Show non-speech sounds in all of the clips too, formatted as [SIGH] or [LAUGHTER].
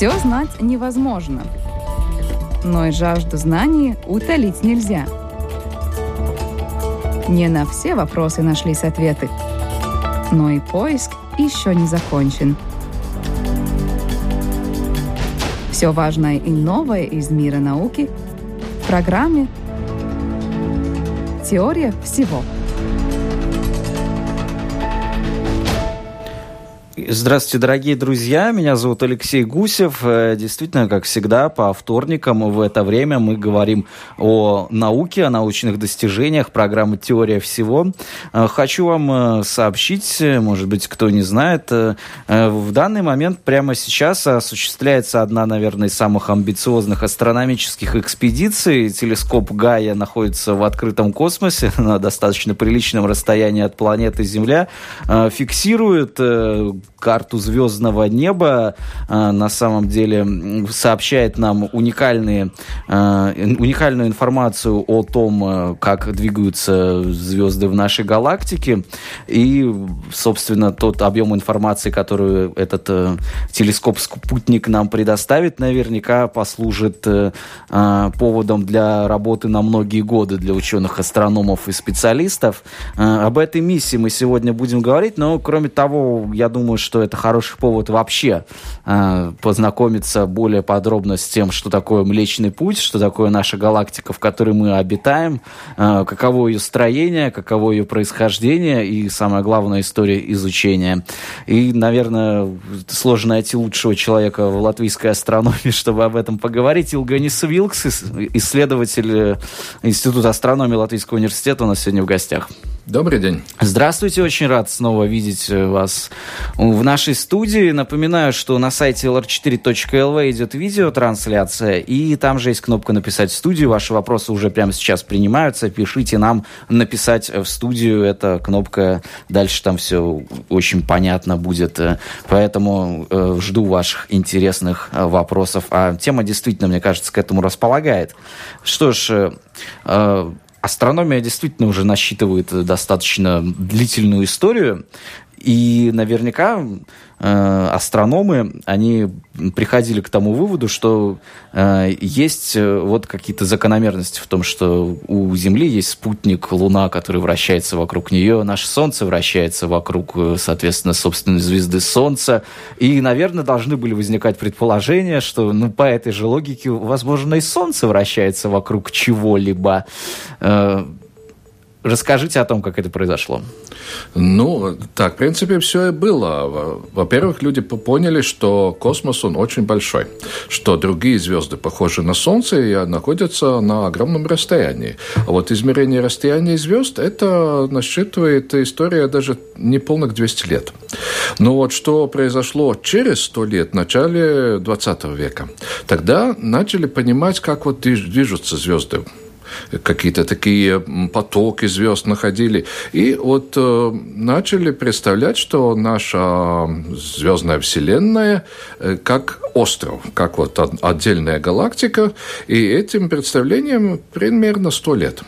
Все знать невозможно, но и жажду знаний утолить нельзя. Не на все вопросы нашлись ответы, но и поиск еще не закончен. Все важное и новое из мира науки в программе «Теория всего». Здравствуйте, дорогие друзья. Меня зовут Алексей Гусев. Э, действительно, как всегда, по вторникам в это время мы говорим о науке, о научных достижениях, программы «Теория всего». Э, хочу вам э, сообщить, может быть, кто не знает, в данный момент прямо сейчас осуществляется одна, наверное, из самых амбициозных астрономических экспедиций. Телескоп Гая находится в открытом космосе [LAUGHS] на достаточно приличном расстоянии от планеты Земля, фиксирует карту звездного неба, э, на самом деле сообщает нам уникальные, э, уникальную информацию о том, э, как двигаются звезды в нашей галактике. И, собственно, тот объем информации, которую этот телескоп-спутник нам предоставит, наверняка послужит поводом для работы на многие годы для ученых, астрономов и специалистов. Об этой миссии мы сегодня будем говорить, но, кроме того, я думаю, что что это хороший повод вообще э, познакомиться более подробно с тем, что такое Млечный Путь, что такое наша галактика, в которой мы обитаем, э, каково ее строение, каково ее происхождение и, самое главное, история изучения. И, наверное, сложно найти лучшего человека в латвийской астрономии, [LAUGHS] чтобы об этом поговорить. Илганис Вилкс, исследователь э, Института астрономии Латвийского университета, у нас сегодня в гостях. Добрый день. Здравствуйте, очень рад снова видеть э, вас в нашей студии. Напоминаю, что на сайте lr4.lv идет видеотрансляция, и там же есть кнопка «Написать в студию». Ваши вопросы уже прямо сейчас принимаются. Пишите нам «Написать в студию». Эта кнопка, дальше там все очень понятно будет. Поэтому э, жду ваших интересных э, вопросов. А тема действительно, мне кажется, к этому располагает. Что ж, э, Астрономия действительно уже насчитывает достаточно длительную историю, и наверняка э, астрономы, они приходили к тому выводу, что э, есть э, вот какие-то закономерности в том, что у Земли есть спутник Луна, который вращается вокруг нее, наше Солнце вращается вокруг, э, соответственно, собственной звезды Солнца. И, наверное, должны были возникать предположения, что, ну, по этой же логике, возможно, и Солнце вращается вокруг чего-либо. Э, Расскажите о том, как это произошло. Ну, так, в принципе, все и было. Во-первых, люди поняли, что космос, он очень большой, что другие звезды похожи на Солнце и находятся на огромном расстоянии. А вот измерение расстояния звезд, это насчитывает история даже не полных 200 лет. Но вот что произошло через 100 лет, в начале 20 века, тогда начали понимать, как вот движутся звезды какие-то такие потоки звезд находили. И вот э, начали представлять, что наша звездная вселенная э, как остров, как вот отдельная галактика. И этим представлением примерно сто лет.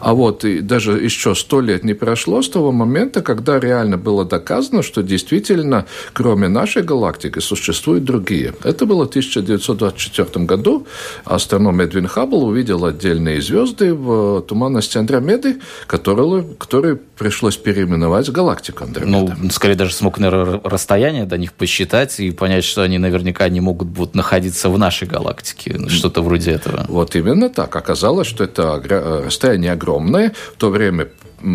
А вот и даже еще сто лет не прошло с того момента, когда реально было доказано, что действительно, кроме нашей галактики, существуют другие. Это было в 1924 году. Астроном Эдвин Хаббл увидел отдельные звезды в туманности Андромеды, которые, которые пришлось переименовать галактику Андромеда. Ну, скорее даже смог, наверное, расстояние до них посчитать и понять, что они наверняка не могут будут находиться в нашей галактике. Что-то вроде этого. Вот именно так. Оказалось, что это расстояние не огромное. В то время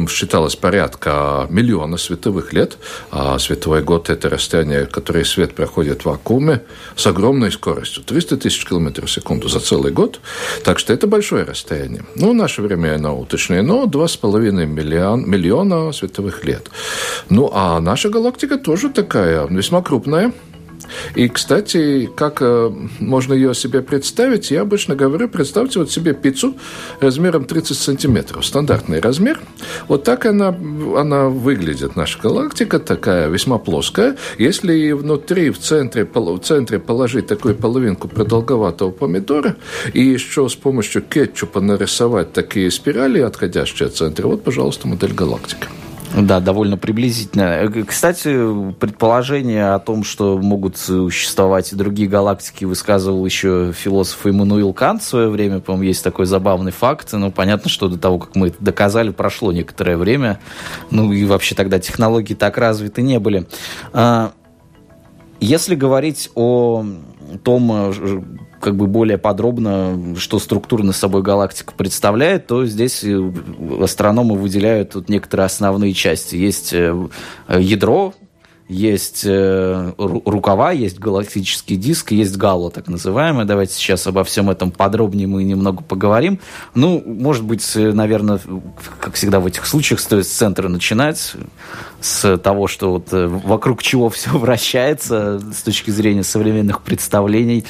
считалось порядка миллиона световых лет, а световой год – это расстояние, которое свет проходит в вакууме с огромной скоростью – 300 тысяч километров в секунду за целый год. Так что это большое расстояние. Ну, в наше время оно уточнено – 2,5 миллион, миллиона световых лет. Ну, а наша галактика тоже такая, весьма крупная – и, кстати, как э, можно ее себе представить, я обычно говорю, представьте вот себе пиццу размером 30 сантиметров, стандартный размер. Вот так она, она выглядит, наша галактика, такая весьма плоская. Если внутри, в центре, в центре положить такую половинку продолговатого помидора и еще с помощью кетчупа нарисовать такие спирали, отходящие от центра, вот, пожалуйста, модель галактики. Да, довольно приблизительно. Кстати, предположение о том, что могут существовать и другие галактики, высказывал еще философ Иммануил Кант в свое время. По-моему, есть такой забавный факт. Но понятно, что до того, как мы это доказали, прошло некоторое время. Ну и вообще тогда технологии так развиты не были. А, если говорить о том, э, как бы более подробно, что структурно собой галактика представляет, то здесь э, астрономы выделяют тут некоторые основные части. Есть э, ядро, есть э, рукава, есть галактический диск, есть гало, так называемое. Давайте сейчас обо всем этом подробнее мы немного поговорим. Ну, может быть, наверное, как всегда в этих случаях стоит с центра начинать с того, что вот вокруг чего все вращается с точки зрения современных представлений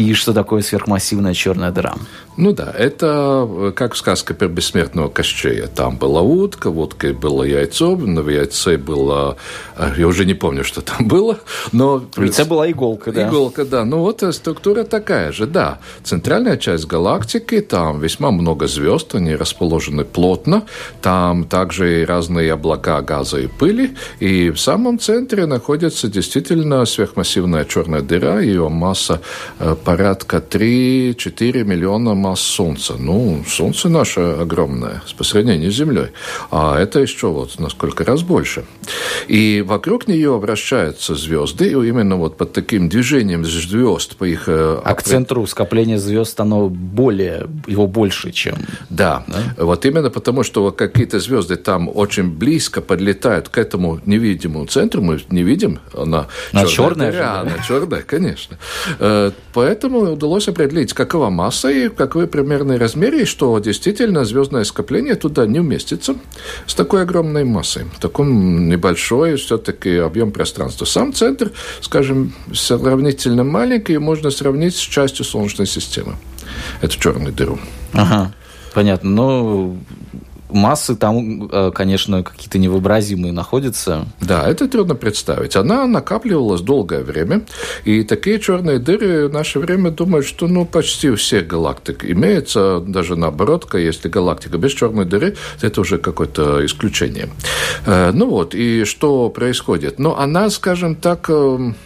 и что такое сверхмассивная черная дыра. Ну да, это э, как сказка про бессмертного Кощея. Там была утка, в утке было яйцо, на яйце было... Э, я уже не помню, что там было, но... В яйце была иголка, да. Иголка, да. Ну вот структура такая же, да. Центральная часть галактики, там весьма много звезд, они расположены плотно. Там также и разные облака газа и пыли, и в самом центре находится действительно сверхмассивная черная дыра, ее масса э, порядка 3-4 миллиона масс Солнца. Ну, Солнце наше огромное по сравнению с Землей, а это еще вот на сколько раз больше. И вокруг нее вращаются звезды, и именно вот под таким движением звезд по их... Э, а к центру скопления звезд оно более, его больше, чем... Да, да? вот именно потому, что какие-то звезды там очень близко подлетают к этому невидимому центру, мы не видим, она, она черная. черная она черная, конечно. Э, поэтому удалось определить, какова масса и какой примерный размер, и что действительно звездное скопление туда не вместится с такой огромной массой, в таком небольшой все-таки объем пространства. Сам центр, скажем, сравнительно маленький, можно сравнить с частью Солнечной системы. Это черную дыру. Ага. Понятно. Но массы там, э, конечно, какие-то невообразимые находятся. Да, это трудно представить. Она накапливалась долгое время, и такие черные дыры в наше время думают, что ну, почти у всех галактик имеется, даже наоборот, если галактика без черной дыры, это уже какое-то исключение. Э, ну вот, и что происходит? Ну, она, скажем так, эм,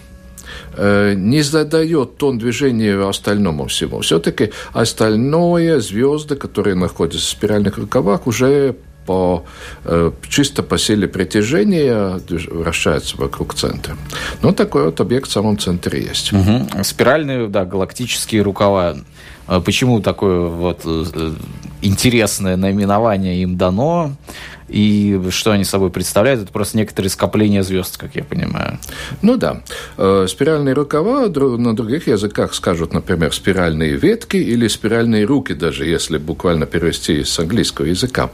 не задает тон движения остальному всему. Все-таки остальное, звезды, которые находятся в спиральных рукавах, уже по, э, чисто по силе притяжения вращается вокруг центра. Но такой вот объект в самом центре есть. Угу. Спиральные, да, галактические рукава. А почему такое вот э, интересное наименование им дано? И что они собой представляют? Это просто некоторые скопления звезд, как я понимаю. Ну да. Э, спиральные рукава на других языках скажут, например, спиральные ветки или спиральные руки, даже если буквально перевести с английского языка.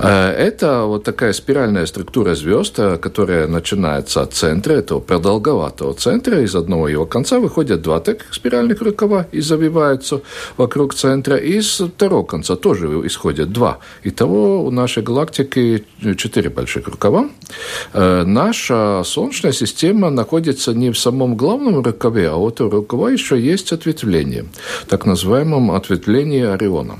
Э, это вот такая спиральная структура звезд, э, которая начинается от центра, этого продолговатого центра. Из одного его конца выходят два таких спиральных рукава и завиваются вокруг центра. И из второго конца тоже исходят два. Итого у нашей галактики четыре больших рукава. Э, наша Солнечная система находится не в самом главном рукаве, а у этого рукава еще есть ответвление, так называемом ответвлении Ориона.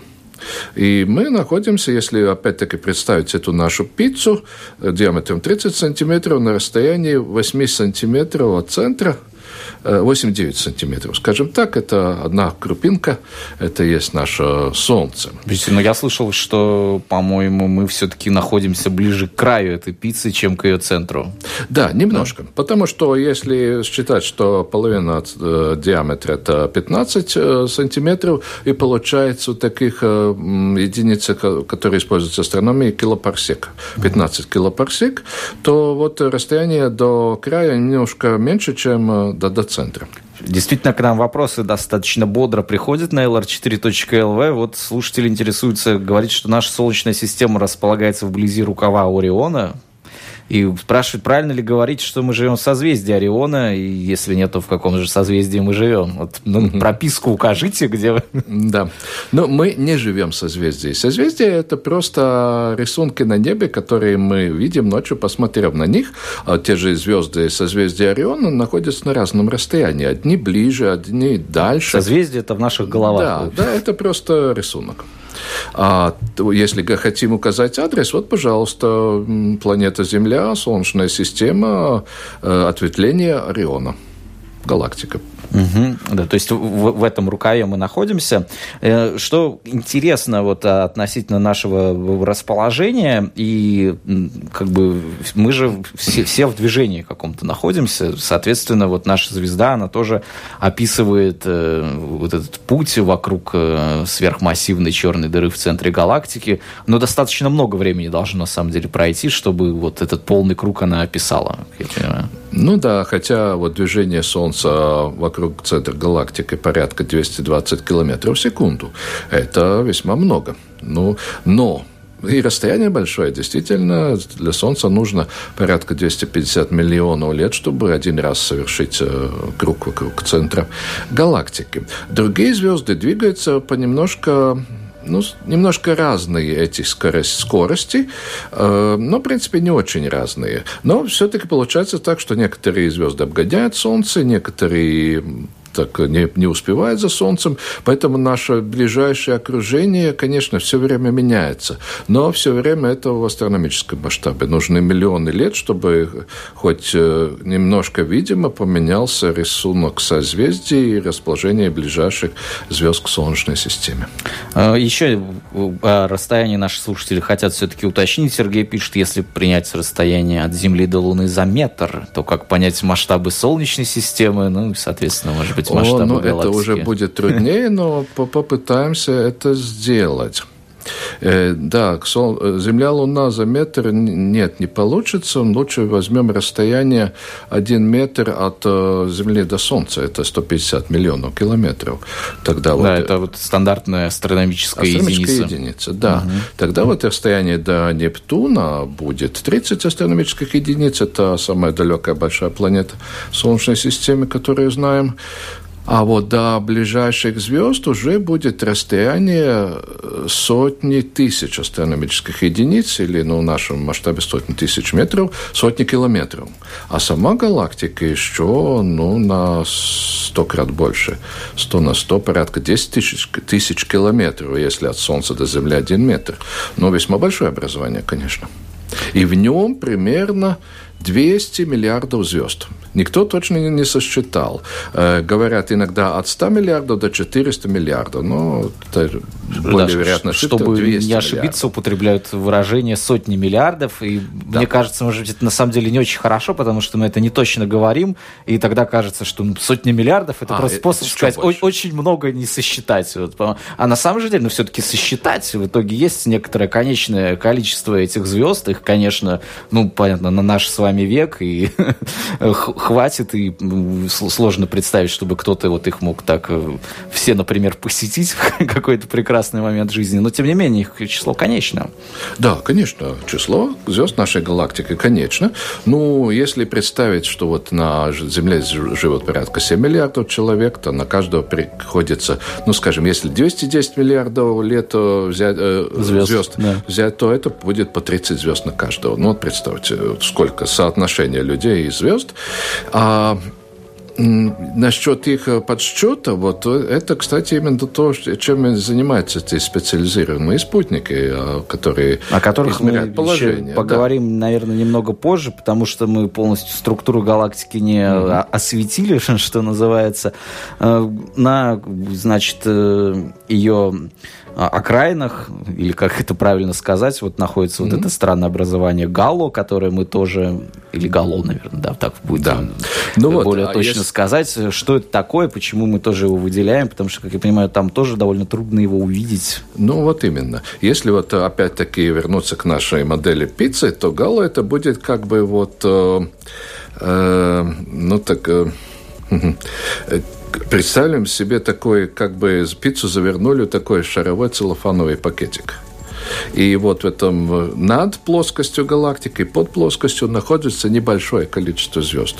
И мы находимся, если опять-таки представить эту нашу пиццу э, диаметром 30 сантиметров на расстоянии 8 сантиметров от центра – 8-9 сантиметров. Скажем так, это одна крупинка, это есть наше Солнце. Но я слышал, что, по-моему, мы все-таки находимся ближе к краю этой пиццы, чем к ее центру. Да, немножко. Да. Потому что если считать, что половина э, диаметра это 15 э, сантиметров, и получается таких э, единиц, которые используются в астрономии, килопарсек. 15 килопарсек, то вот расстояние до края немножко меньше, чем э, до, до центра. Действительно, к нам вопросы достаточно бодро приходят на lr4.lv. Вот слушатель интересуется, говорит, что наша Солнечная система располагается вблизи рукава Ориона. И спрашивают, правильно ли говорить, что мы живем в созвездии Ориона, и если нет, то в каком же созвездии мы живем? Вот, ну, прописку укажите, где вы. Да. Но мы не живем в созвездии. Созвездие – это просто рисунки на небе, которые мы видим ночью, посмотрев на них. А те же звезды созвездия Ориона находятся на разном расстоянии. Одни ближе, одни дальше. Созвездие – это в наших головах. Да, да, это просто рисунок. А если хотим указать адрес, вот, пожалуйста, планета Земля, Солнечная система, э, ответвление Ориона, галактика. Угу, да, то есть в, в этом рукаве мы находимся. Э, что интересно вот относительно нашего расположения, и как бы мы же все, все в движении каком-то находимся, соответственно, вот наша звезда, она тоже описывает э, вот этот путь вокруг э, сверхмассивной черной дыры в центре галактики, но достаточно много времени должно на самом деле пройти, чтобы вот этот полный круг она описала. Ну да, хотя вот движение Солнца вокруг центра галактики порядка 220 километров в секунду. Это весьма много. Ну, но и расстояние большое. Действительно, для Солнца нужно порядка 250 миллионов лет, чтобы один раз совершить э, круг вокруг центра галактики. Другие звезды двигаются понемножко ну, немножко разные эти скорости, скорости э, но, в принципе, не очень разные. Но все-таки получается так, что некоторые звезды обгоняют Солнце, некоторые так не, не успевает за Солнцем, поэтому наше ближайшее окружение, конечно, все время меняется, но все время это в астрономическом масштабе. Нужны миллионы лет, чтобы хоть э, немножко, видимо, поменялся рисунок созвездий и расположение ближайших звезд к Солнечной системе. А, Еще о расстоянии наши слушатели хотят все-таки уточнить. Сергей пишет, если принять расстояние от Земли до Луны за метр, то как понять масштабы Солнечной системы, ну, соответственно, может быть, быть, масштаба О, ну, галактики. Это уже будет труднее, но попытаемся это сделать. Э, да, Сол... Земля-Луна за метр нет, не получится. Лучше возьмем расстояние 1 метр от э, Земли до Солнца. Это 150 миллионов километров. Тогда да, вот... это вот стандартная астрономическая, астрономическая единица. единица. Да. Угу. Тогда вот расстояние до Нептуна будет 30 астрономических единиц. Это самая далекая большая планета Солнечной системы, которую знаем. А вот до ближайших звезд уже будет расстояние э, сотни тысяч астрономических единиц, или ну, в нашем масштабе сотни тысяч метров, сотни километров. А сама галактика еще ну, на сто крат больше. Сто на сто, порядка 10 тысяч, тысяч километров, если от Солнца до Земли один метр. Но весьма большое образование, конечно. И в нем примерно 200 миллиардов звезд. Никто точно не сосчитал. Э, говорят иногда от 100 миллиардов до 400 миллиардов. Но это более да, вероятно, чтобы не ошибиться, миллиардов. употребляют выражение сотни миллиардов. И да. мне кажется, может быть, это на самом деле не очень хорошо, потому что мы это не точно говорим. И тогда кажется, что ну, сотни миллиардов это а, просто способ сказать больше. очень много не сосчитать. Вот. А на самом же деле, ну, все-таки сосчитать в итоге есть некоторое конечное количество этих звезд. Их, конечно, ну, понятно, на наш с вами век, и [LAUGHS] хватит, и сложно представить, чтобы кто-то вот их мог так э, все, например, посетить [LAUGHS] в какой-то прекрасный момент жизни. Но, тем не менее, их число конечно. Да, конечно, число звезд нашей галактики конечно. Ну, если представить, что вот на Земле живет порядка 7 миллиардов человек, то на каждого приходится, ну, скажем, если 210 миллиардов лет э, взять, э, звезд, звезд да. взять, то это будет по 30 звезд на каждого. Ну, вот представьте, сколько соотношение людей и звезд. А Насчет их э, подсчета, вот э, это, кстати, именно то, чем занимаются эти специализированные спутники, э, которые о которых мы положение. поговорим, да. наверное, немного позже, потому что мы полностью структуру галактики не mm-hmm. осветили, [LAUGHS] что называется. На, значит, ее окраинах, или как это правильно сказать, вот находится mm-hmm. вот это странное образование Гало, которое мы тоже, или Гало, наверное, да, так будет да. ну более вот, точно а если... сказать, что это такое, почему мы тоже его выделяем, потому что, как я понимаю, там тоже довольно трудно его увидеть. Ну вот именно. Если вот опять-таки вернуться к нашей модели пиццы, то Гало это будет как бы вот, э, э, ну так... Э, [LAUGHS] представим себе такой, как бы пиццу завернули в такой шаровой целлофановый пакетик. И вот в этом над плоскостью галактики под плоскостью находится небольшое количество звезд.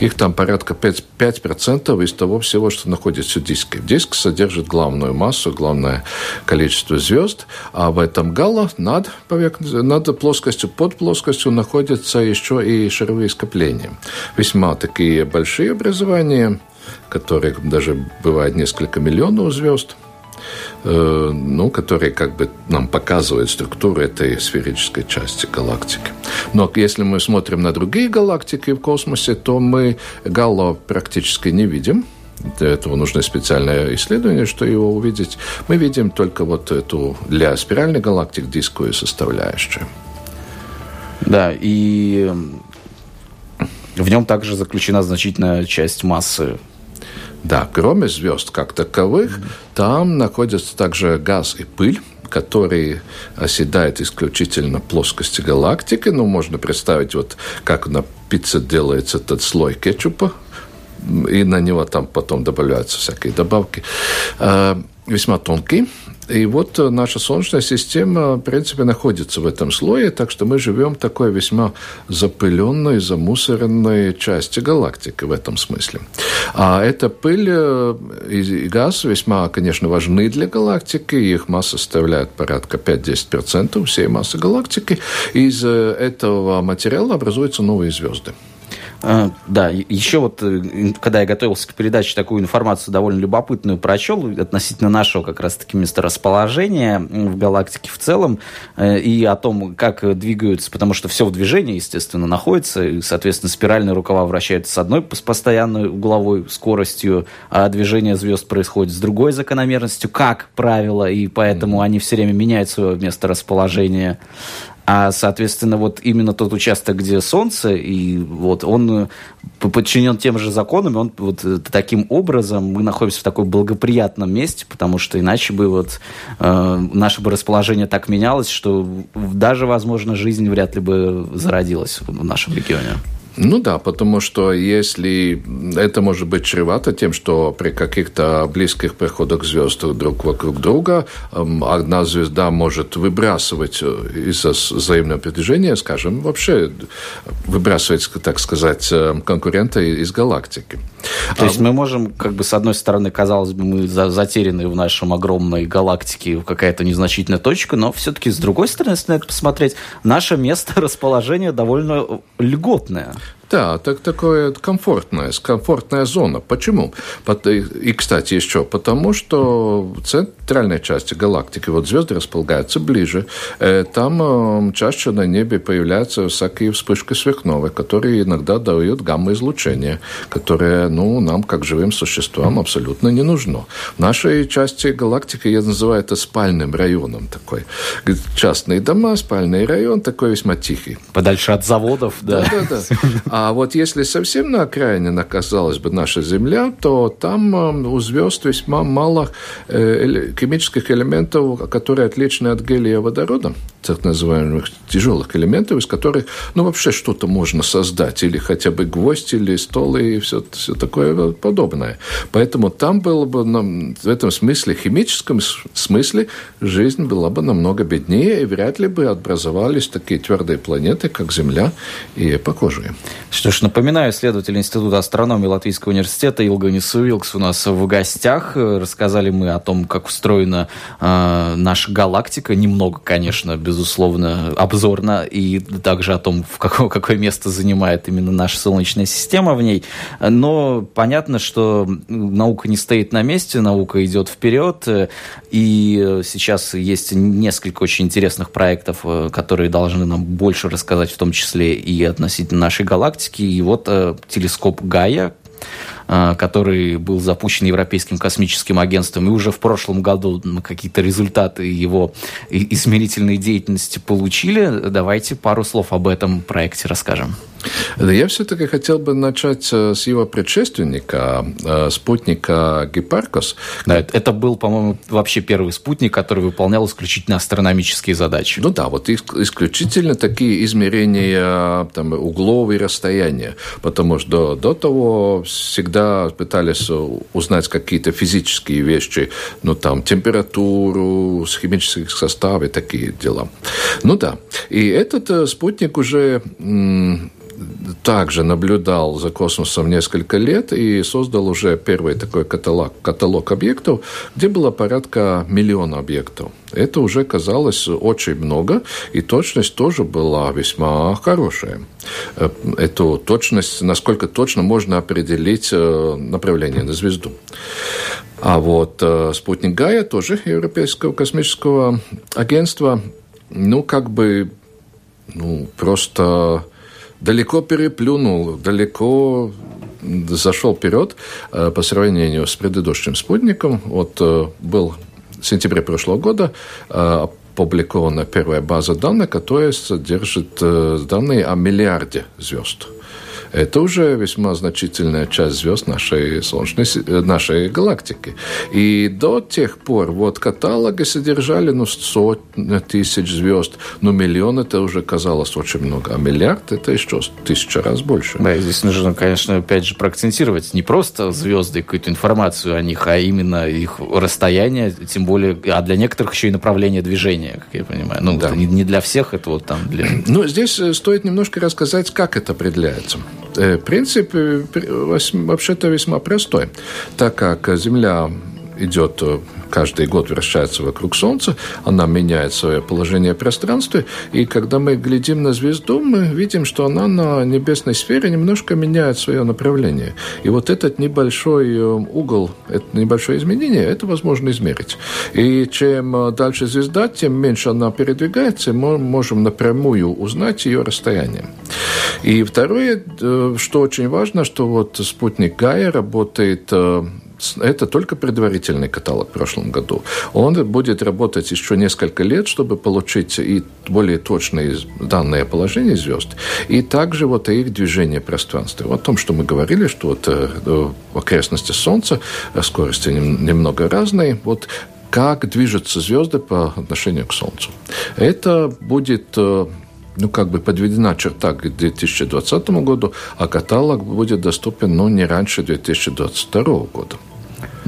Их там порядка 5%, 5% из того всего, что находится в диске. Диск содержит главную массу, главное количество звезд, а в этом гало над, над плоскостью, под плоскостью находятся еще и шаровые скопления. Весьма такие большие образования, которых даже бывает несколько миллионов звезд – ну, которые как бы нам показывают структуру этой сферической части галактики. Но если мы смотрим на другие галактики в космосе, то мы Галло практически не видим. Для этого нужно специальное исследование, что его увидеть. Мы видим только вот эту для спиральной галактик дисковую составляющую. Да, и в нем также заключена значительная часть массы да, кроме звезд как таковых, mm-hmm. там находятся также газ и пыль, который оседает исключительно в плоскости галактики. Ну, можно представить, вот как на пицце делается этот слой кетчупа, и на него там потом добавляются всякие добавки. Весьма тонкий. И вот э, наша Солнечная система, в принципе, находится в этом слое, так что мы живем в такой весьма запыленной, замусоренной части галактики в этом смысле. А эта пыль э, и газ весьма, конечно, важны для галактики. Их масса составляет порядка 5-10% всей массы галактики. Из э, этого материала образуются новые звезды. А, да, еще вот, э, когда я готовился к передаче, такую информацию довольно любопытную прочел относительно нашего как раз-таки месторасположения в галактике в целом э, и о том, как двигаются, потому что все в движении, естественно, находится, и, соответственно, спиральные рукава вращаются с одной с постоянной угловой скоростью, а движение звезд происходит с другой закономерностью, как правило, и поэтому они все время меняют свое месторасположение. А, соответственно, вот именно тот участок, где Солнце, и вот он э, подчинен тем же законам, он вот э, таким образом мы находимся в такой благоприятном месте, потому что иначе бы вот э, наше бы расположение так менялось, что даже, возможно, жизнь вряд ли бы зародилась в нашем регионе. Ну да, потому что если это может быть чревато тем, что при каких-то близких приходах звезд друг вокруг друга эм, одна звезда может выбрасывать э, из-за взаимного притяжения, скажем, вообще выбрасывать, так сказать, э, конкурента из галактики. То есть мы можем, как бы, с одной стороны, казалось бы, мы затеряны в нашем огромной галактике какая-то незначительная точка, но все-таки, с другой стороны, если на это посмотреть, наше место [LAUGHS] расположения довольно льготное. Да, так такое комфортная, комфортная зона. Почему? И, кстати, еще потому, что в центральной части галактики вот звезды располагаются ближе. Э, там э, чаще на небе появляются всякие вспышки сверхновой, которые иногда дают гамма-излучение, которое, ну, нам, как живым существам, абсолютно не нужно. В нашей части галактики я называю это спальным районом такой. Частные дома, спальный район такой весьма тихий. Подальше от заводов, да. Да, да, да. [LAUGHS] А вот если совсем на окраине оказалась бы наша Земля, то там э, у звезд весьма мало э, химических элементов, которые отличны от гелия и водорода, так называемых тяжелых элементов, из которых ну, вообще что-то можно создать, или хотя бы гвоздь, или стол, и все, все такое подобное. Поэтому там было бы, в этом смысле, химическом смысле, жизнь была бы намного беднее, и вряд ли бы образовались такие твердые планеты, как Земля и похожие. Что ж, напоминаю, исследователь Института астрономии Латвийского университета Илганис Уилкс у нас в гостях. Рассказали мы о том, как устроена э, наша галактика. Немного, конечно, безусловно, обзорно. И также о том, в какое, [LAUGHS] какое место занимает именно наша Солнечная система в ней. Но понятно, что наука не стоит на месте, наука идет вперед. И сейчас есть несколько очень интересных проектов, которые должны нам больше рассказать, в том числе и относительно нашей галактики. И вот э, телескоп Гая, э, который был запущен Европейским космическим агентством, и уже в прошлом году какие-то результаты его измерительной деятельности получили. Давайте пару слов об этом проекте расскажем. Я все-таки хотел бы начать э, с его предшественника, э, спутника Гипаркос. Да, это был, по-моему, вообще первый спутник, который выполнял исключительно астрономические задачи. Ну да, вот исключительно такие измерения там, углов и расстояния, потому что до, того всегда пытались узнать какие-то физические вещи, ну там температуру, химический состав и такие дела. Ну да, и этот э, спутник уже также наблюдал за космосом несколько лет и создал уже первый такой каталог, каталог объектов, где было порядка миллиона объектов. Это уже казалось очень много, и точность тоже была весьма хорошая. Э, эту точность, насколько точно можно определить э, направление на звезду. А вот э, спутник Гая, тоже Европейского космического агентства, ну, как бы, ну, просто далеко переплюнул, далеко зашел вперед э, по сравнению с предыдущим спутником. Вот э, был в сентябре прошлого года э, опубликована первая база данных, которая содержит данные о миллиарде звезд это уже весьма значительная часть звезд нашей Солнечной, э, нашей галактики. И до тех пор вот каталоги содержали ну, сотни тысяч звезд, но миллион это уже казалось очень много, а миллиард это еще тысяча раз больше. Да, здесь нужно, конечно, опять же проакцентировать не просто звезды, какую-то информацию о них, а именно их расстояние, тем более, а для некоторых еще и направление движения, как я понимаю. Ну, да. не, не для всех, это вот там для... Ну, здесь э, стоит немножко рассказать, как это определяется. Э, принцип э, вообще-то весьма простой, так как Земля идет э, каждый год вращается вокруг Солнца, она меняет свое положение в пространстве, и когда мы глядим на звезду, мы видим, что она на небесной сфере немножко меняет свое направление. И вот этот небольшой угол, это небольшое изменение, это возможно измерить. И чем дальше звезда, тем меньше она передвигается, мы можем напрямую узнать ее расстояние. И второе, э, что очень важно, что вот спутник Гая работает э, это только предварительный каталог в прошлом году. Он будет работать еще несколько лет, чтобы получить и более точные данные о положении звезд, и также вот о их движении в пространстве. о том, что мы говорили, что вот э, в окрестности Солнца скорости немного разные. Вот как движутся звезды по отношению к Солнцу. Это будет ну, как бы подведена черта к 2020 году, а каталог будет доступен, ну, не раньше 2022 года.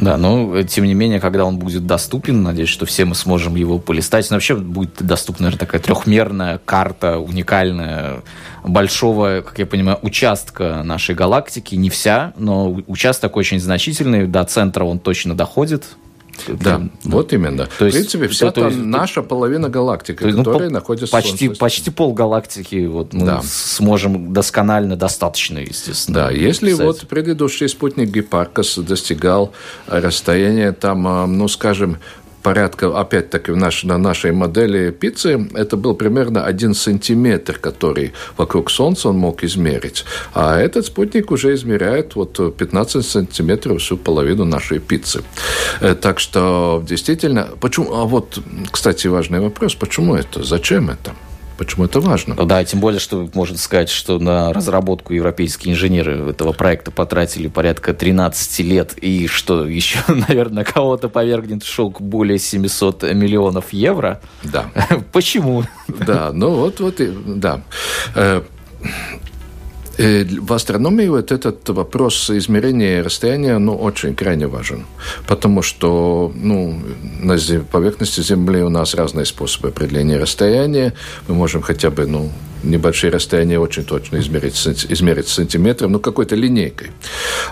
Да, но тем не менее, когда он будет доступен, надеюсь, что все мы сможем его полистать. Но вообще будет доступна, наверное, такая трехмерная карта, уникальная, большого, как я понимаю, участка нашей галактики. Не вся, но участок очень значительный. До центра он точно доходит. Да, да, вот именно. То есть, в принципе, вся то, то, наша половина галактики, то, которая ну, находится почти, в почти пол галактики вот, мы да. сможем досконально, достаточно, естественно. Да, если писать. вот предыдущий спутник Гипаркос достигал расстояния там, а, ну, скажем, порядка, опять-таки, на нашей модели пиццы, это был примерно один сантиметр, который вокруг Солнца он мог измерить. А этот спутник уже измеряет вот 15 сантиметров всю половину нашей пиццы. Э, так что, действительно, почему... А вот, кстати, важный вопрос, почему это? Зачем это? Почему это важно? Ну да, тем более, что можно сказать, что на разработку европейские инженеры этого проекта потратили порядка 13 лет, и что еще, [LAUGHS] наверное, кого-то повергнет в шок более 700 миллионов евро. Да. [LAUGHS] Почему? Да, ну вот, вот, да. Э, в астрономии вот этот вопрос измерения расстояния ну, очень крайне важен, потому что ну, на поверхности Земли у нас разные способы определения расстояния. Мы можем хотя бы ну, небольшие расстояния очень точно измерить, измерить сантиметром, ну, какой-то линейкой.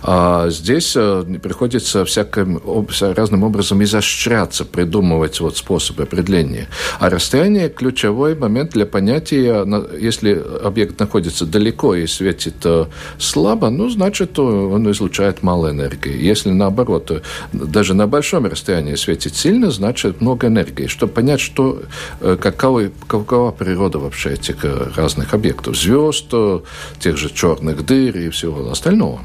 А здесь э, приходится всяким, разным образом изощряться, придумывать вот способы определения. А расстояние – ключевой момент для понятия, если объект находится далеко и светит э, слабо, ну, значит, он излучает мало энергии. Если наоборот, э, даже на большом расстоянии светит сильно, значит, много энергии. Чтобы понять, что, какова, какова природа вообще этих разных объектов, звезд, тех же черных дыр и всего остального.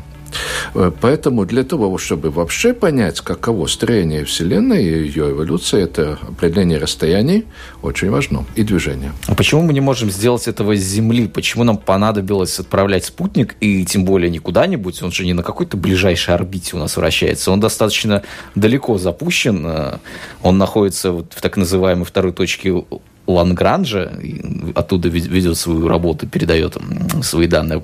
Э, поэтому для того, чтобы вообще понять, каково строение Вселенной и ее эволюция, это определение расстояний очень важно, и движение. А почему мы не можем сделать этого с Земли? Почему нам понадобилось отправлять спутник, и тем более не куда-нибудь, он же не на какой-то ближайшей орбите у нас вращается, он достаточно далеко запущен, э, он находится вот в так называемой второй точке Лангранжа, оттуда ведет свою работу, передает свои данные.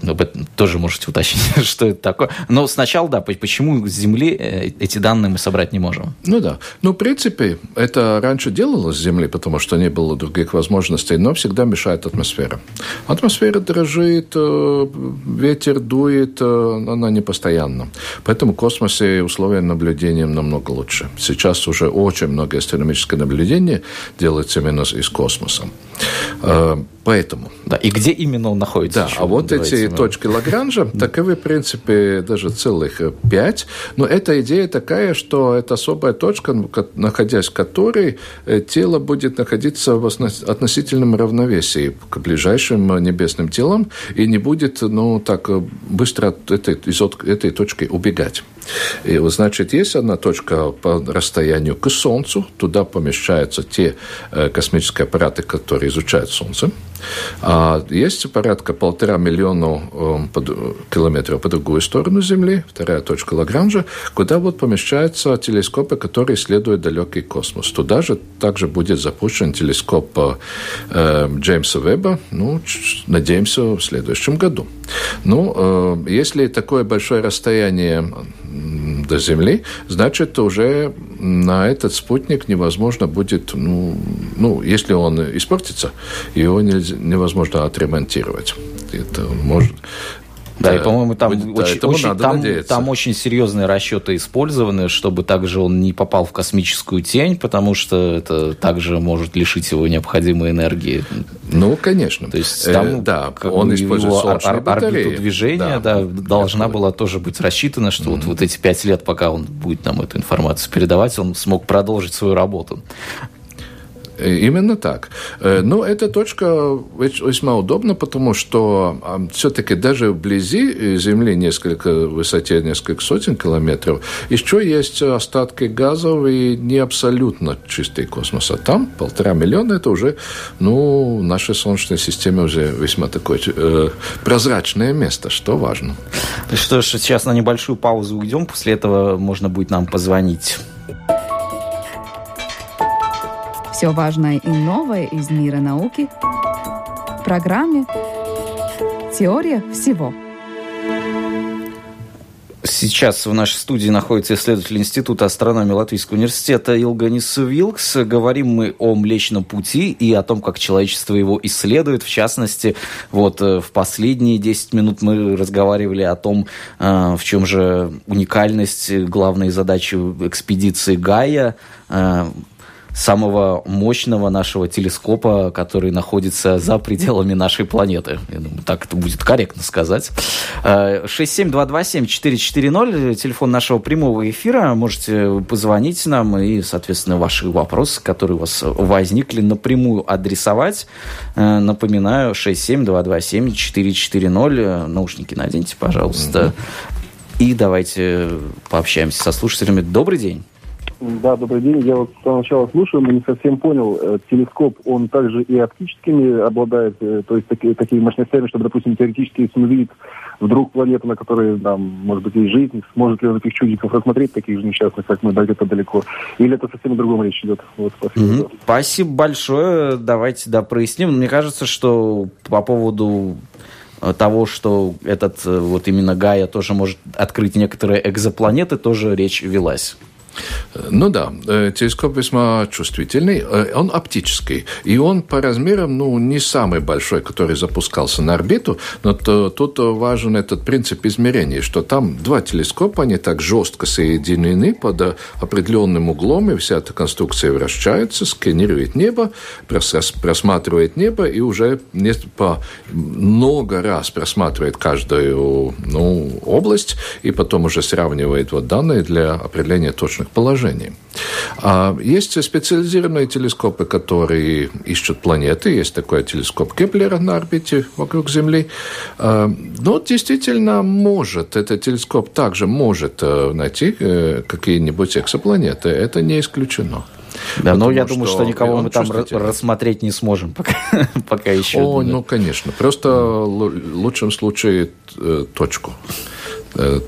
Тоже можете уточнить, [LAUGHS] что это такое. Но сначала, да, почему с Земли э, эти данные мы собрать не можем? Ну да. Ну, в принципе, это раньше делалось с Земли, потому что не было других возможностей, но всегда мешает атмосфера. Атмосфера дрожит, э, ветер дует, э, она не постоянна. Поэтому в космосе условия наблюдения намного лучше. Сейчас уже очень много астрономических наблюдений делается именно из космоса космосом. Поэтому. Да, и где именно он находится? Да, еще, а вот эти мы... точки Лагранжа, таковы, в принципе, даже целых пять. Но эта идея такая, что это особая точка, находясь в которой э, тело будет находиться в относительном равновесии к ближайшим небесным телам и не будет, ну, так быстро от этой, из этой точки убегать. И, значит, есть одна точка по расстоянию к Солнцу, туда помещаются те э, космические аппараты, которые изучают Солнце. А есть порядка полтора миллиона эм, километров по другую сторону Земли, вторая точка Лагранжа, куда вот помещаются телескопы, которые исследуют далекий космос. Туда же также будет запущен телескоп э, Джеймса Веба, ну, надеемся, в следующем году. Ну, э, если такое большое расстояние до Земли, значит, уже на этот спутник невозможно будет, ну, ну если он испортится, его нельзя, невозможно отремонтировать. Это может да, и, по-моему, там, будет, очень, да, очень, там, там очень серьезные расчеты использованы, чтобы также он не попал в космическую тень, потому что это также может лишить его необходимой энергии. Ну, конечно. То есть там, э, да, он использует его ор- орбиту движения да, да, должна была тоже быть рассчитана, что mm-hmm. вот, вот эти пять лет, пока он будет нам эту информацию передавать, он смог продолжить свою работу. Э, именно так. Э, но эта точка весьма удобна, потому что а, все-таки даже вблизи э, Земли, несколько в высоте несколько сотен километров, еще есть остатки газов и не абсолютно чистый космос. А там полтора миллиона – это уже, ну, в нашей Солнечной системе уже весьма такое э, прозрачное место, что важно. Что ж, сейчас на небольшую паузу уйдем, после этого можно будет нам позвонить. Все важное и новое из мира науки в программе «Теория всего». Сейчас в нашей студии находится исследователь Института астрономии Латвийского университета Илганис Вилкс. Говорим мы о Млечном Пути и о том, как человечество его исследует. В частности, вот э, в последние 10 минут мы разговаривали о том, э, в чем же уникальность главной задачи экспедиции Гая э, самого мощного нашего телескопа, который находится за пределами нашей планеты. Я думаю, так это будет корректно сказать. 67227-440, э, телефон нашего прямого эфира. Можете позвонить нам и, соответственно, ваши вопросы, которые у вас возникли, напрямую адресовать. Э, напоминаю, 67227-440. Наушники наденьте, пожалуйста. И давайте пообщаемся со слушателями. Добрый день. Да, добрый день. Я вот сначала слушаю, но не совсем понял. Э, телескоп, он также и оптическими обладает, э, то есть такие, такие мощностями, чтобы, допустим, теоретически, если он видит вдруг планету, на которой, там, может быть, есть жизнь, сможет ли он этих чудиков рассмотреть, таких же несчастных, как мы, где-то далеко? Или это совсем о другом речь идет? Вот, спасибо. Mm-hmm. Спасибо большое. Давайте, да, проясним. Мне кажется, что по поводу э, того, что этот вот именно Гая тоже может открыть некоторые экзопланеты, тоже речь велась. Ну да, э, телескоп весьма чувствительный, э, он оптический, и он по размерам, ну, не самый большой, который запускался на орбиту, но то, тут важен этот принцип измерения, что там два телескопа, они так жестко соединены под определенным углом, и вся эта конструкция вращается, сканирует небо, просматривает небо, и уже по много раз просматривает каждую ну, область, и потом уже сравнивает вот данные для определения точных положений. А есть специализированные телескопы, которые ищут планеты. Есть такой телескоп Кеплера на орбите вокруг Земли. А, но действительно может, этот телескоп также может э, найти э, какие-нибудь экзопланеты. Это не исключено. Да, но я думаю, что, что никого мы там рассмотреть не сможем пока, [LAUGHS] пока еще. О, ну, конечно. Просто в лучшем случае э, точку.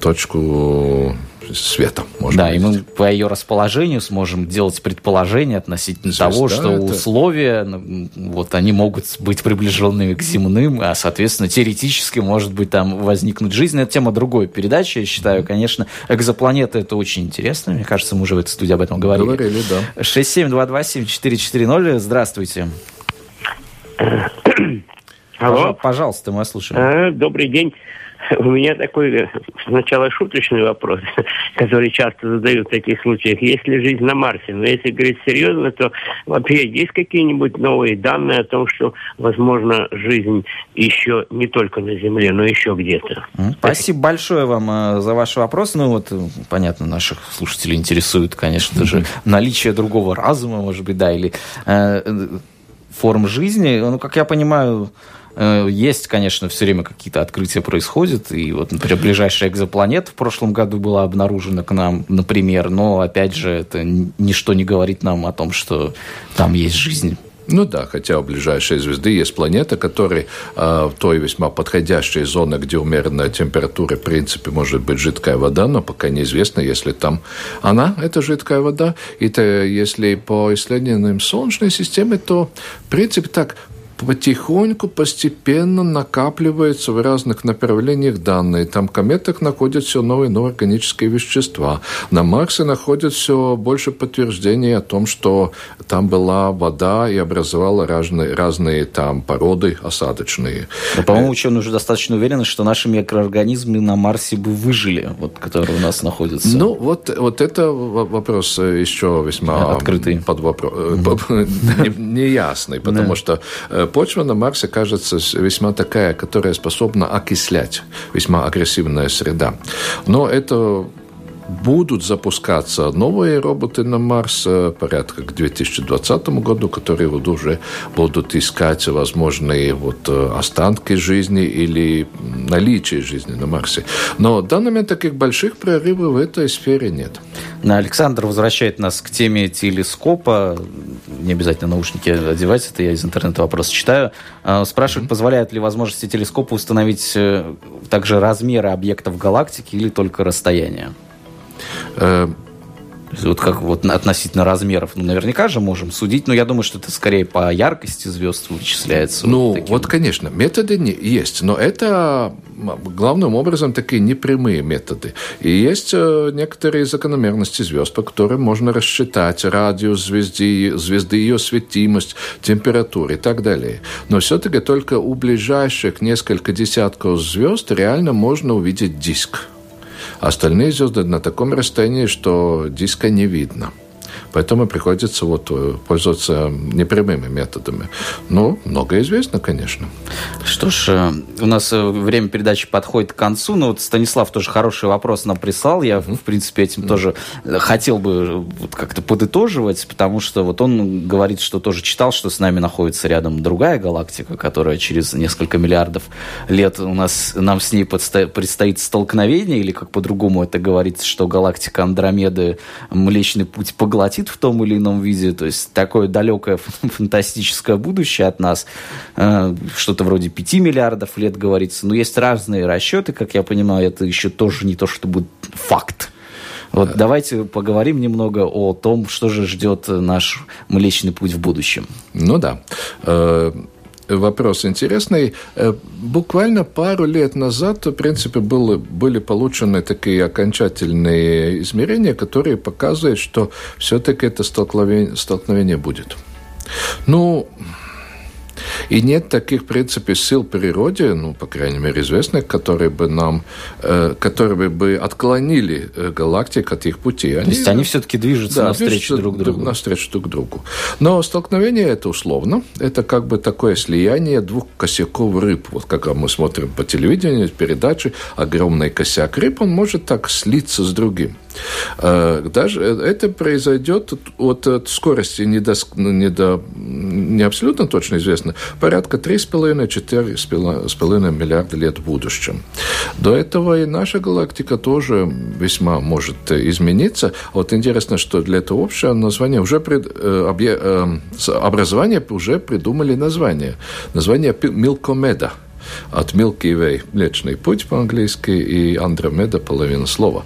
Точку света. Может да, быть. и мы по ее расположению сможем делать предположения относительно Звезда того, что это... условия, ну, вот они могут быть приближенными к земным, а, соответственно, теоретически может быть там возникнуть жизнь. Это тема другой передачи, я считаю, конечно. Экзопланеты это очень интересно. Мне кажется, мы уже в этой студии об этом говорили. Говорили, да. 67227-440. Здравствуйте. Алло. Пожалуйста, мы вас слушаем. А, добрый день. У меня такой сначала шуточный вопрос, [LAUGHS] который часто задают в таких случаях. Есть ли жизнь на Марсе? Но если говорить серьезно, то вообще есть какие-нибудь новые данные о том, что возможно жизнь еще не только на Земле, но еще где-то? Спасибо большое вам э, за ваш вопрос. Ну вот, э, понятно, наших слушателей интересует, конечно же, наличие другого разума, может быть, да, или э, форм жизни. Ну, как я понимаю, Э, есть, конечно, все время какие-то открытия происходят. И вот, например, ближайшая экзопланета в прошлом году была обнаружена к нам, например. Но, опять же, это ничто не говорит нам о том, что там есть жизнь. Ну да, хотя у ближайшей звезды есть планета, которая э, в той весьма подходящей зоне, где умеренная температура, в принципе, может быть жидкая вода, но пока неизвестно, если там она, это жидкая вода. И то, если по исследованиям Солнечной системы, то, в принципе, так, потихоньку, постепенно накапливаются в разных направлениях данные. Там в кометах находят все новые и новые органические вещества. На Марсе находят все больше подтверждений о том, что там была вода и образовала разные, разные там породы осадочные. Но, по-моему, ученые уже достаточно уверены, что наши микроорганизмы на Марсе бы выжили, вот, которые у нас находятся. Ну, вот, вот это вопрос еще весьма открытый под вопрос, [LAUGHS] неясный, потому что э, почва на Марсе кажется весьма такая, которая способна окислять, весьма агрессивная среда. Но это будут запускаться новые роботы на Марс э, порядка к 2020 году, которые вот уже будут искать возможные вот э, останки жизни или наличие жизни на Марсе. Но в данный момент таких больших прорывов в этой сфере нет. Александр возвращает нас к теме телескопа. Не обязательно наушники одевать, это я из интернета вопрос читаю. А, спрашивает, mm-hmm. позволяют ли возможности телескопа установить э, также размеры объектов галактики или только расстояние? Э, вот как вот относительно размеров, ну, наверняка же можем судить, но я думаю, что это скорее по яркости звезд вычисляется. Ну, вот, вот конечно, методы не, есть, но это главным образом такие непрямые методы. И есть э, некоторые закономерности звезд, по которым можно рассчитать радиус звезды, звезды ее светимость, температуру и так далее. Но все-таки только у ближайших несколько десятков звезд реально можно увидеть диск. Остальные звезды на таком расстоянии, что диска не видно. Поэтому приходится вот э, пользоваться непрямыми методами. Но многое известно, конечно. Что ж, э, у нас э, время передачи подходит к концу. Но вот Станислав тоже хороший вопрос нам прислал. Я, в принципе, этим тоже хотел бы как-то подытоживать, потому что вот он говорит, что тоже читал, что с нами находится рядом другая галактика, которая через несколько миллиардов лет у нас, нам с ней предстоит столкновение, или как по-другому это говорится, что галактика Андромеды Млечный Путь поглотит воплотит в том или ином виде. То есть такое далекое [LAUGHS] фантастическое будущее от нас. Э, что-то вроде 5 миллиардов лет говорится. Но есть разные расчеты, как я понимаю, это еще тоже не то, что будет факт. Вот давайте поговорим немного о том, что же ждет наш Млечный Путь в будущем. Ну да. Вопрос интересный. Э, буквально пару лет назад, в принципе, было, были получены такие окончательные измерения, которые показывают, что все-таки это столкновение, столкновение будет. Ну, и нет таких, в принципе, сил природе, ну, по крайней мере, известных, которые бы нам, э, которые бы отклонили э, галактик от их пути. Они, То есть они все-таки движутся да, навстречу движутся друг другу. Навстречу друг другу. Но столкновение это условно. Это как бы такое слияние двух косяков рыб. Вот как мы смотрим по телевидению, передачи, огромный косяк рыб, он может так слиться с другим. Э, даже это произойдет от, от скорости не, до, не, до, не абсолютно точно известно, порядка 3,5-4,5 миллиарда лет в будущем. До этого и наша галактика тоже весьма может измениться. Вот интересно, что для этого общего названия уже пред, э, объ, э, образование уже придумали название. Название Милкомеда – от Milky Way – Млечный путь по-английски, и Андромеда – половина слова.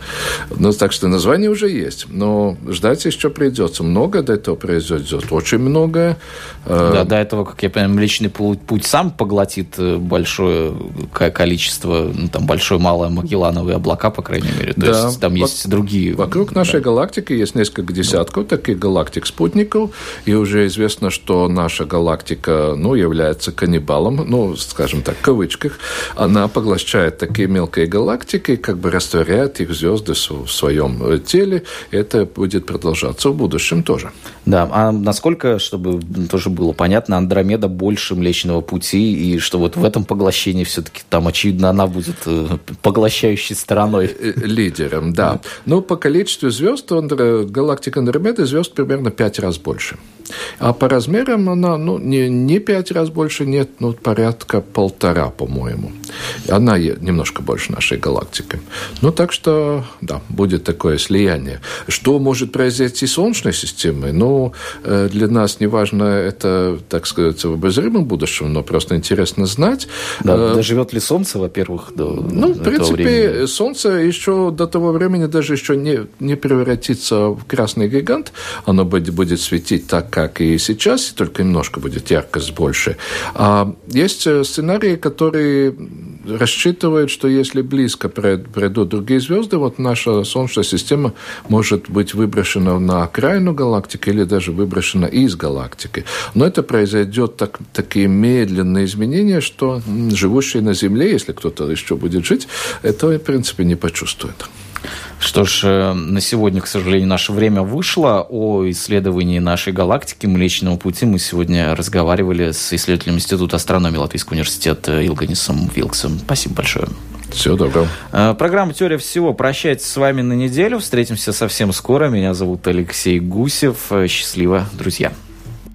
Ну, так что название уже есть, но ждать еще придется. Много до этого произойдет, очень многое. Э, да, до этого, как я понимаю, Млечный путь сам поглотит э, большое количество, ну, там, большое, малое Магеллановые облака, по крайней мере. То да. есть там есть другие... Вокруг нашей да. галактики есть несколько десятков таких галактик-спутников, и уже известно, что наша галактика, ну, является каннибалом, ну, скажем так, кавычках, она поглощает такие мелкие галактики, как бы растворяет их звезды в своем э, теле. Это будет продолжаться в будущем тоже. Да, а насколько, чтобы тоже было понятно, Андромеда больше Млечного Пути, и что вот в этом поглощении все-таки там, очевидно, она будет э, поглощающей стороной. Э, лидером, да. Но по количеству звезд галактика Андромеда звезд примерно пять раз больше. А по размерам она ну, не, не пять раз больше, нет, ну, порядка полтора, по-моему. Она немножко больше нашей галактики. Ну, так что, да, будет такое слияние. Что может произойти с Солнечной системой? Ну, э, для нас не важно это, так сказать, в обозримом будущем, но просто интересно знать. Да, э, доживет ли Солнце, во-первых, до Ну, в принципе, времени? Солнце еще до того времени даже еще не, не превратится в красный гигант. Оно будет, будет светить так, как и сейчас, только немножко будет яркость больше. А есть э, сценарии, которые рассчитывают, что если близко пройдут другие звезды, вот наша Солнечная система может быть выброшена на окраину галактики или даже выброшена из галактики. Но это произойдет так, такие медленные изменения, что живущие на Земле, если кто-то еще будет жить, этого, в принципе, не почувствует. Что ж, э, на сегодня, к сожалению, наше время вышло. О исследовании нашей галактики Млечного Пути мы сегодня разговаривали с исследователем Института астрономии Латвийского университета Илганисом Вилксом. Спасибо большое. Всего доброго. Э, программа «Теория всего» прощается с вами на неделю. Встретимся совсем скоро. Меня зовут Алексей Гусев. Счастливо, друзья.